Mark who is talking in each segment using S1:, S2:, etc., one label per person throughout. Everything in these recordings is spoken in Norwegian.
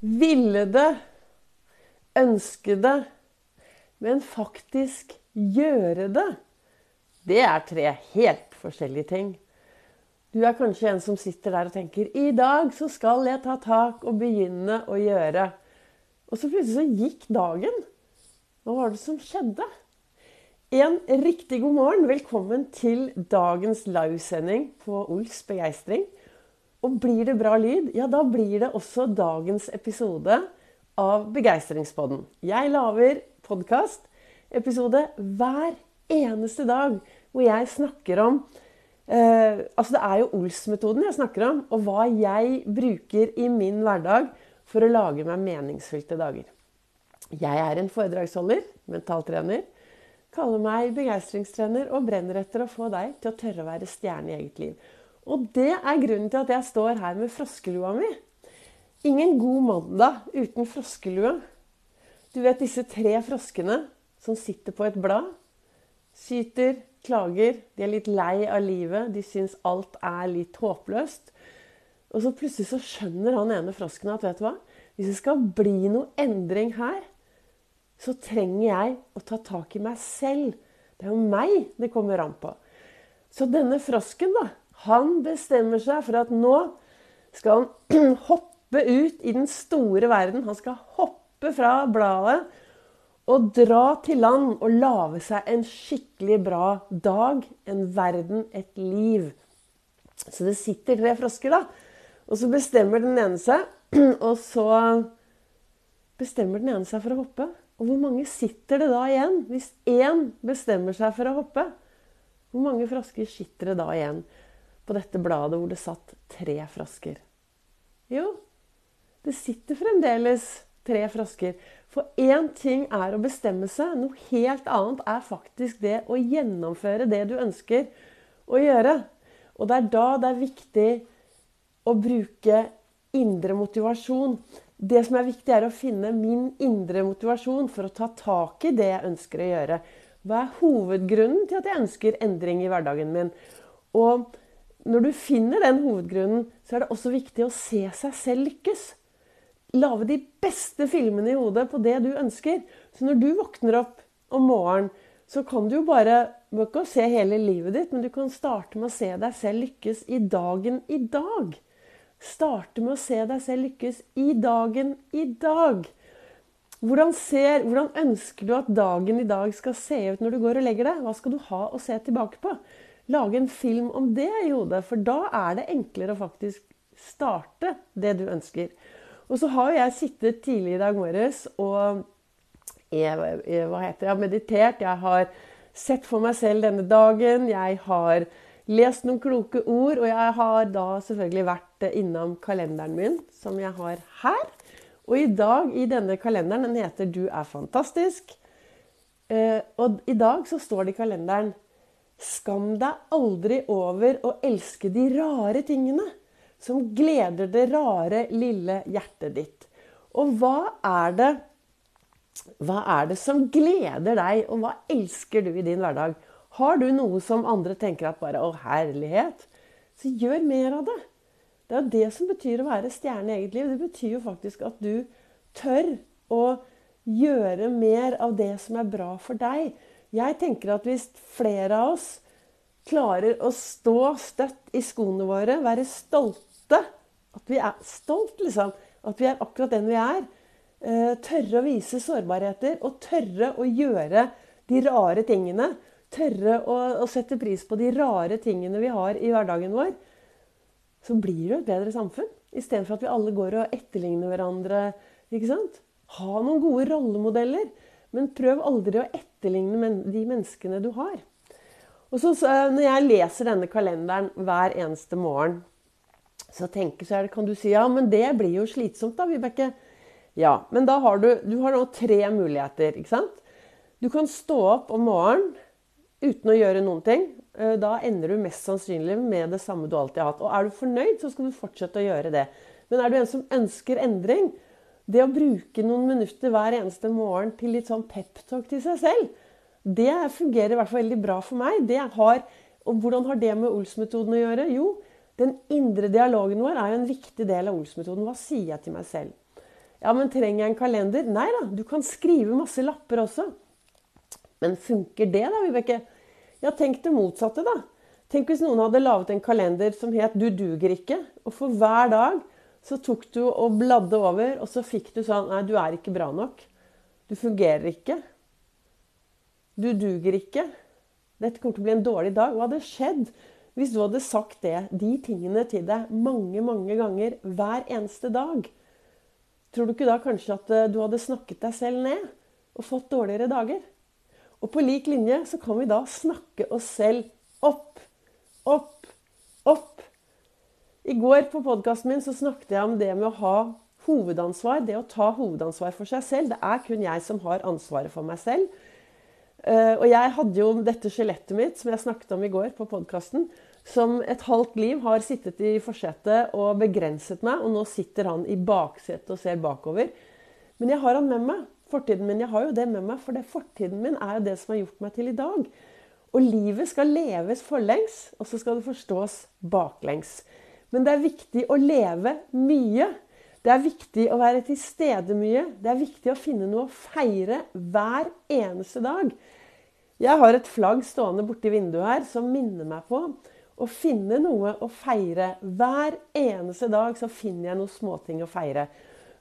S1: ville det, ønske det, men faktisk gjøre det, det er tre helt forskjellige ting. Du er kanskje en som sitter der og tenker i dag så skal jeg ta tak og begynne å gjøre. Og så plutselig så gikk dagen. Hva var det som skjedde? En riktig god morgen. Velkommen til dagens livesending på Ols begeistring. Og blir det bra lyd, ja, da blir det også dagens episode av Begeistringspodden. Jeg lager podkast-episode hver eneste dag hvor jeg snakker om eh, Altså, det er jo Ols-metoden jeg snakker om, og hva jeg bruker i min hverdag for å lage meg meningsfylte dager. Jeg er en foredragsholder, mentaltrener, kaller meg begeistringstrener og brenner etter å få deg til å tørre å være stjerne i eget liv. Og det er grunnen til at jeg står her med froskelua mi. Ingen god mandag uten froskelue. Du vet disse tre froskene som sitter på et blad. Syter, klager, de er litt lei av livet, de syns alt er litt håpløst. Og så plutselig så skjønner han ene frosken at vet du hva? Hvis det skal bli noe endring her, så trenger jeg å ta tak i meg selv. Det er jo meg det kommer an på. Så denne frosken, da, han bestemmer seg for at nå skal han hoppe ut i den store verden. Han skal hoppe fra bladet og dra til land og lage seg en skikkelig bra dag, en verden, et liv. Så det sitter tre frosker, da. Og så bestemmer den ene seg, og så bestemmer den ene seg for å hoppe. Og hvor mange sitter det da igjen? Hvis én bestemmer seg for å hoppe, hvor mange frosker sitter det da igjen på dette bladet hvor det satt tre frosker? Jo, det sitter fremdeles tre frosker. For én ting er å bestemme seg, noe helt annet er faktisk det å gjennomføre det du ønsker å gjøre. Og det er da det er viktig å bruke indre motivasjon. Det som er viktig, er å finne min indre motivasjon for å ta tak i det jeg ønsker å gjøre. Hva er hovedgrunnen til at jeg ønsker endring i hverdagen min? Og når du finner den hovedgrunnen, så er det også viktig å se seg selv lykkes. Lage de beste filmene i hodet på det du ønsker. Så når du våkner opp om morgenen, så kan du jo bare Du ikke se hele livet ditt, men du kan starte med å se deg selv lykkes i dagen i dag. Starte med å se deg selv lykkes i dagen i dag. Hvordan, ser, hvordan, ønsker du at dagen i dag skal se ut når du går og legger deg? Hva skal du ha å se tilbake på? Lage en film om det i hodet, for da er det enklere å faktisk starte det du ønsker. Og så har jeg sittet tidlig i dag morges og hva heter det, meditert. Jeg har sett for meg selv denne dagen. Jeg har lest noen kloke ord, og jeg har da selvfølgelig vært innom kalenderen min, som jeg har her. Og i dag i denne kalenderen, den heter 'Du er fantastisk'. Eh, og i dag så står det i kalenderen 'Skam deg aldri over å elske de rare tingene' som gleder det rare, lille hjertet ditt. Og hva er det hva er det som gleder deg, og hva elsker du i din hverdag? Har du noe som andre tenker at bare 'Å, herlighet', så gjør mer av det. Det er jo det som betyr å være stjerne i eget liv. Det betyr jo faktisk at du tør å gjøre mer av det som er bra for deg. Jeg tenker at hvis flere av oss klarer å stå støtt i skoene våre, være stolte At vi er stolt, liksom. At vi er akkurat den vi er. Eh, tørre å vise sårbarheter og tørre å gjøre de rare tingene tørre å, å, sette pris på de rare tingene vi har i hverdagen vår, så blir det et bedre samfunn. Istedenfor at vi alle går og etterligner hverandre. ikke sant? Ha noen gode rollemodeller, men prøv aldri å etterligne de menneskene du har. Og så, Når jeg leser denne kalenderen hver eneste morgen, så tenker så det, kan du si ja, men det blir jo slitsomt, da, Vibeke. Ja, men da har du, du har nå tre muligheter. ikke sant? Du kan stå opp om morgenen uten å gjøre noen ting, eh, da ender du mest sannsynlig med det samme du alltid har hatt. Og er du fornøyd, så skal du fortsette å gjøre det. Men er du en som ønsker endring, det å bruke noen minutter hver eneste morgen til litt sånn peptalk til seg selv, det fungerer i hvert fall veldig bra for meg. Har, og hvordan har det med Ols-metoden å gjøre? Jo, den indre dialogen vår er jo en viktig del av Ols-metoden. Hva sier jeg til meg selv? Ja, men trenger jeg en kalender? Nei da, du kan skrive masse lapper også. Men funker det, da, Vibeke? Ja, tenk det motsatte, da. Tenk hvis noen hadde laget en kalender som het 'Du duger ikke', og for hver dag så tok du og bladde over, og så fikk du sånn 'Nei, du er ikke bra nok'. Du fungerer ikke. Du duger ikke. Dette kommer til å bli en dårlig dag. Hva hadde skjedd hvis du hadde sagt det, de tingene til deg mange, mange ganger hver eneste dag? Tror du ikke da kanskje at eh, du hadde snakket deg selv ned og fått dårligere dager? Og på lik linje så kan vi da snakke oss selv opp, opp, opp. I går på podkasten min så snakket jeg om det med å ha hovedansvar. Det å ta hovedansvar for seg selv. Det er kun jeg som har ansvaret for meg selv. Eh, og jeg hadde jo dette skjelettet mitt som jeg snakket om i går på podkasten, som et halvt liv har sittet i forsetet og begrenset meg, og nå sitter han i baksetet og ser bakover. Men jeg har han med meg. Fortiden min, Jeg har jo det med meg, for det fortiden min er jo det som har gjort meg til i dag. Og livet skal leves forlengs, og så skal det forstås baklengs. Men det er viktig å leve mye. Det er viktig å være til stede mye. Det er viktig å finne noe å feire hver eneste dag. Jeg har et flagg stående borti vinduet her som minner meg på å finne noe å feire. Hver eneste dag så finner jeg noen småting å feire.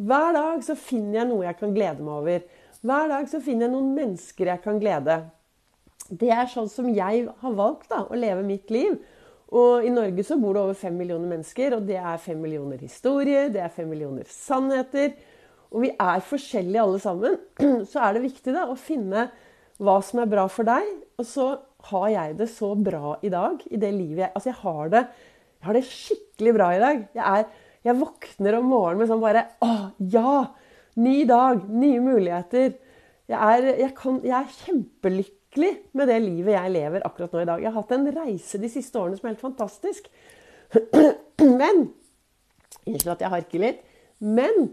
S1: Hver dag så finner jeg noe jeg kan glede meg over. Hver dag så finner jeg noen mennesker jeg kan glede. Det er sånn som jeg har valgt da, å leve mitt liv. Og i Norge så bor det over fem millioner mennesker, og det er fem millioner historier, det er fem millioner sannheter. Og vi er forskjellige alle sammen. Så er det viktig da å finne hva som er bra for deg. Og så har jeg det så bra i dag, i det livet jeg Altså, jeg har det, jeg har det skikkelig bra i dag. Jeg, er, jeg våkner om morgenen med sånn bare Å, ja! Ny dag, nye muligheter. Jeg er, jeg kan, jeg er kjempelykkelig lykkelig med det livet jeg lever akkurat nå i dag. Jeg har hatt en reise de siste årene som er helt fantastisk. Men Unnskyld at jeg harker litt. Men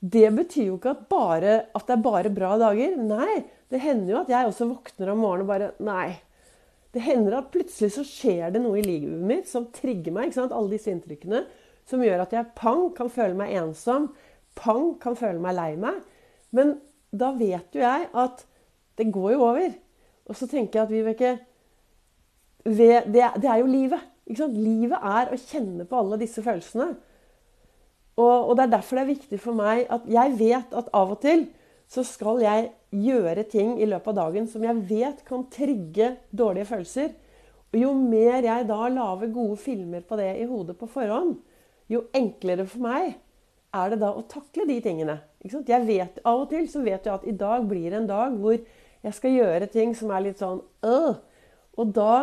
S1: det betyr jo ikke at, bare, at, det er bare bra dager. Nei, det hender jo at jeg også våkner om morgenen og bare Nei. Det hender at plutselig så skjer det noe i livet mitt som trigger meg. ikke sant? Alle disse inntrykkene. Som gjør at jeg pang kan føle meg ensom. Pang kan føle meg lei meg. Men da vet jo jeg at det går jo over. Og så tenker jeg at Vibeke det, det er jo livet. Livet er å kjenne på alle disse følelsene. Og, og, det er derfor det er viktig for meg at jeg vet at av og til så skal jeg gjøre ting i løpet av dagen som jeg vet kan trigge dårlige følelser. Og jo mer jeg da lager gode filmer på det i hodet på forhånd, jo enklere for meg er det da å takle de tingene. Jeg vet, Av og til så vet jeg at i dag blir det en dag hvor jeg skal gjøre ting som er litt sånn øh. Og da,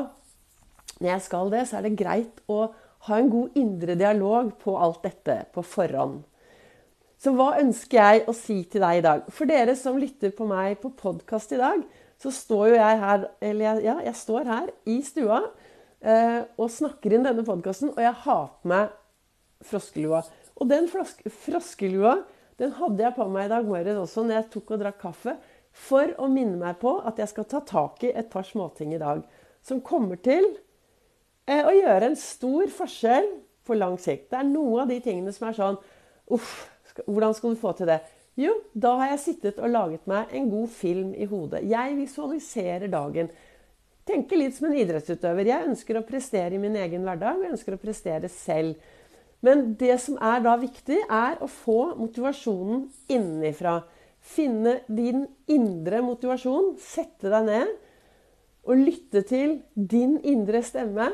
S1: når jeg skal det, så er det greit å ha en god indre dialog på alt dette på forhånd. Så hva ønsker jeg å si til deg i dag? For dere som lytter på meg på podkast i dag, så står jo jeg her Eller ja, jeg står her i stua eh, og snakker inn denne podkasten, og jeg har på meg froskelua. Og den froskelua den hadde jeg på meg i dag morges også når jeg tok og drakk kaffe for å minne meg på at jeg skal ta tak i et par småting i dag som kommer til eh, å gjøre en stor forskjell på lang sikt. Det er noe av de tingene som er sånn Uff, hvordan skal du få til det? Jo, da har jeg sittet og laget meg en god film i hodet. Jeg visualiserer dagen. Tenker litt som en idrettsutøver. Jeg ønsker å prestere i min egen hverdag. Jeg ønsker å prestere selv. Men det som er da viktig, er å få motivasjonen innenfra. Finne din indre motivasjon. Sette deg ned og lytte til din indre stemme.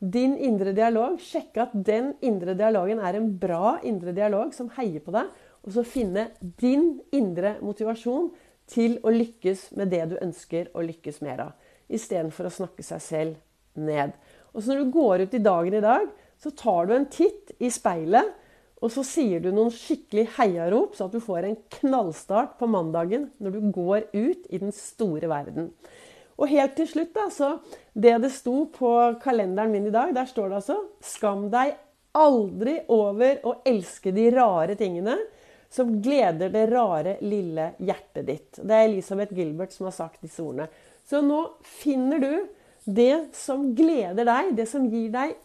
S1: Din indre dialog. Sjekke at den indre dialogen er en bra indre dialog som heier på deg. Og så finne din indre motivasjon til å lykkes med det du ønsker å lykkes mer av. Istedenfor å snakke seg selv ned. Og så når du går ut i dagen i dag, så tar du en titt i speilet og så sier du noen skikkelig heiarop, så at du får en knallstart på mandagen når du går ut i den store verden. Og helt til slutt, da, så Det det sto på kalenderen min i dag, der står det altså Skam deg aldri over å elske de rare tingene som gleder det rare, lille hjertet ditt. Det er Elisabeth Gilbert som har sagt disse ordene. Så nå finner du det som gleder deg, det som gir deg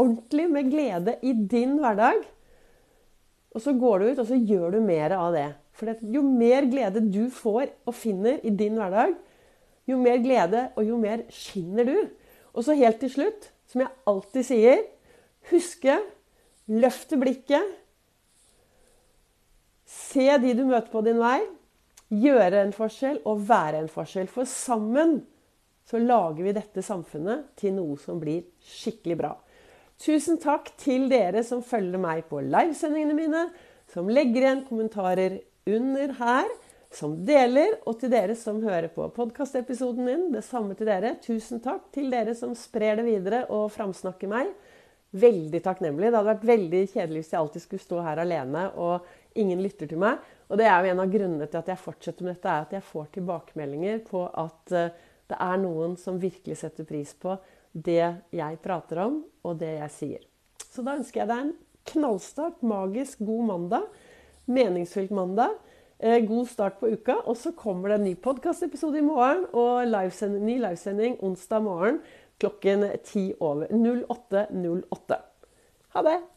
S1: ordentlig med glede i din hverdag. Og så går du ut og så gjør du mer av det. For jo mer glede du får og finner i din hverdag, jo mer glede og jo mer skinner du. Og så helt til slutt, som jeg alltid sier, huske løfte blikket. Se de du møter på din vei. Gjøre en forskjell og være en forskjell. For sammen så lager vi dette samfunnet til noe som blir skikkelig bra. Tusen takk til dere som følger meg på livesendingene mine, som legger igjen kommentarer under her, som deler, og til dere som hører på podkastepisoden min. Det samme til dere. Tusen takk til dere som sprer det videre og framsnakker meg. Veldig takknemlig. Det hadde vært veldig kjedelig hvis jeg alltid skulle stå her alene og ingen lytter til meg. Og det er jo en av grunnene til at jeg fortsetter med dette, er at jeg får tilbakemeldinger på at eh, det er noen som virkelig setter pris på det jeg prater om, og det jeg sier. Så da ønsker jeg deg en knallstart, magisk god mandag. Meningsfylt mandag. Eh, god start på uka. Og så kommer det en ny podkastepisode i morgen og livesending, ny livesending onsdag morgen klokken 10 over 08.08. 08. Ha det!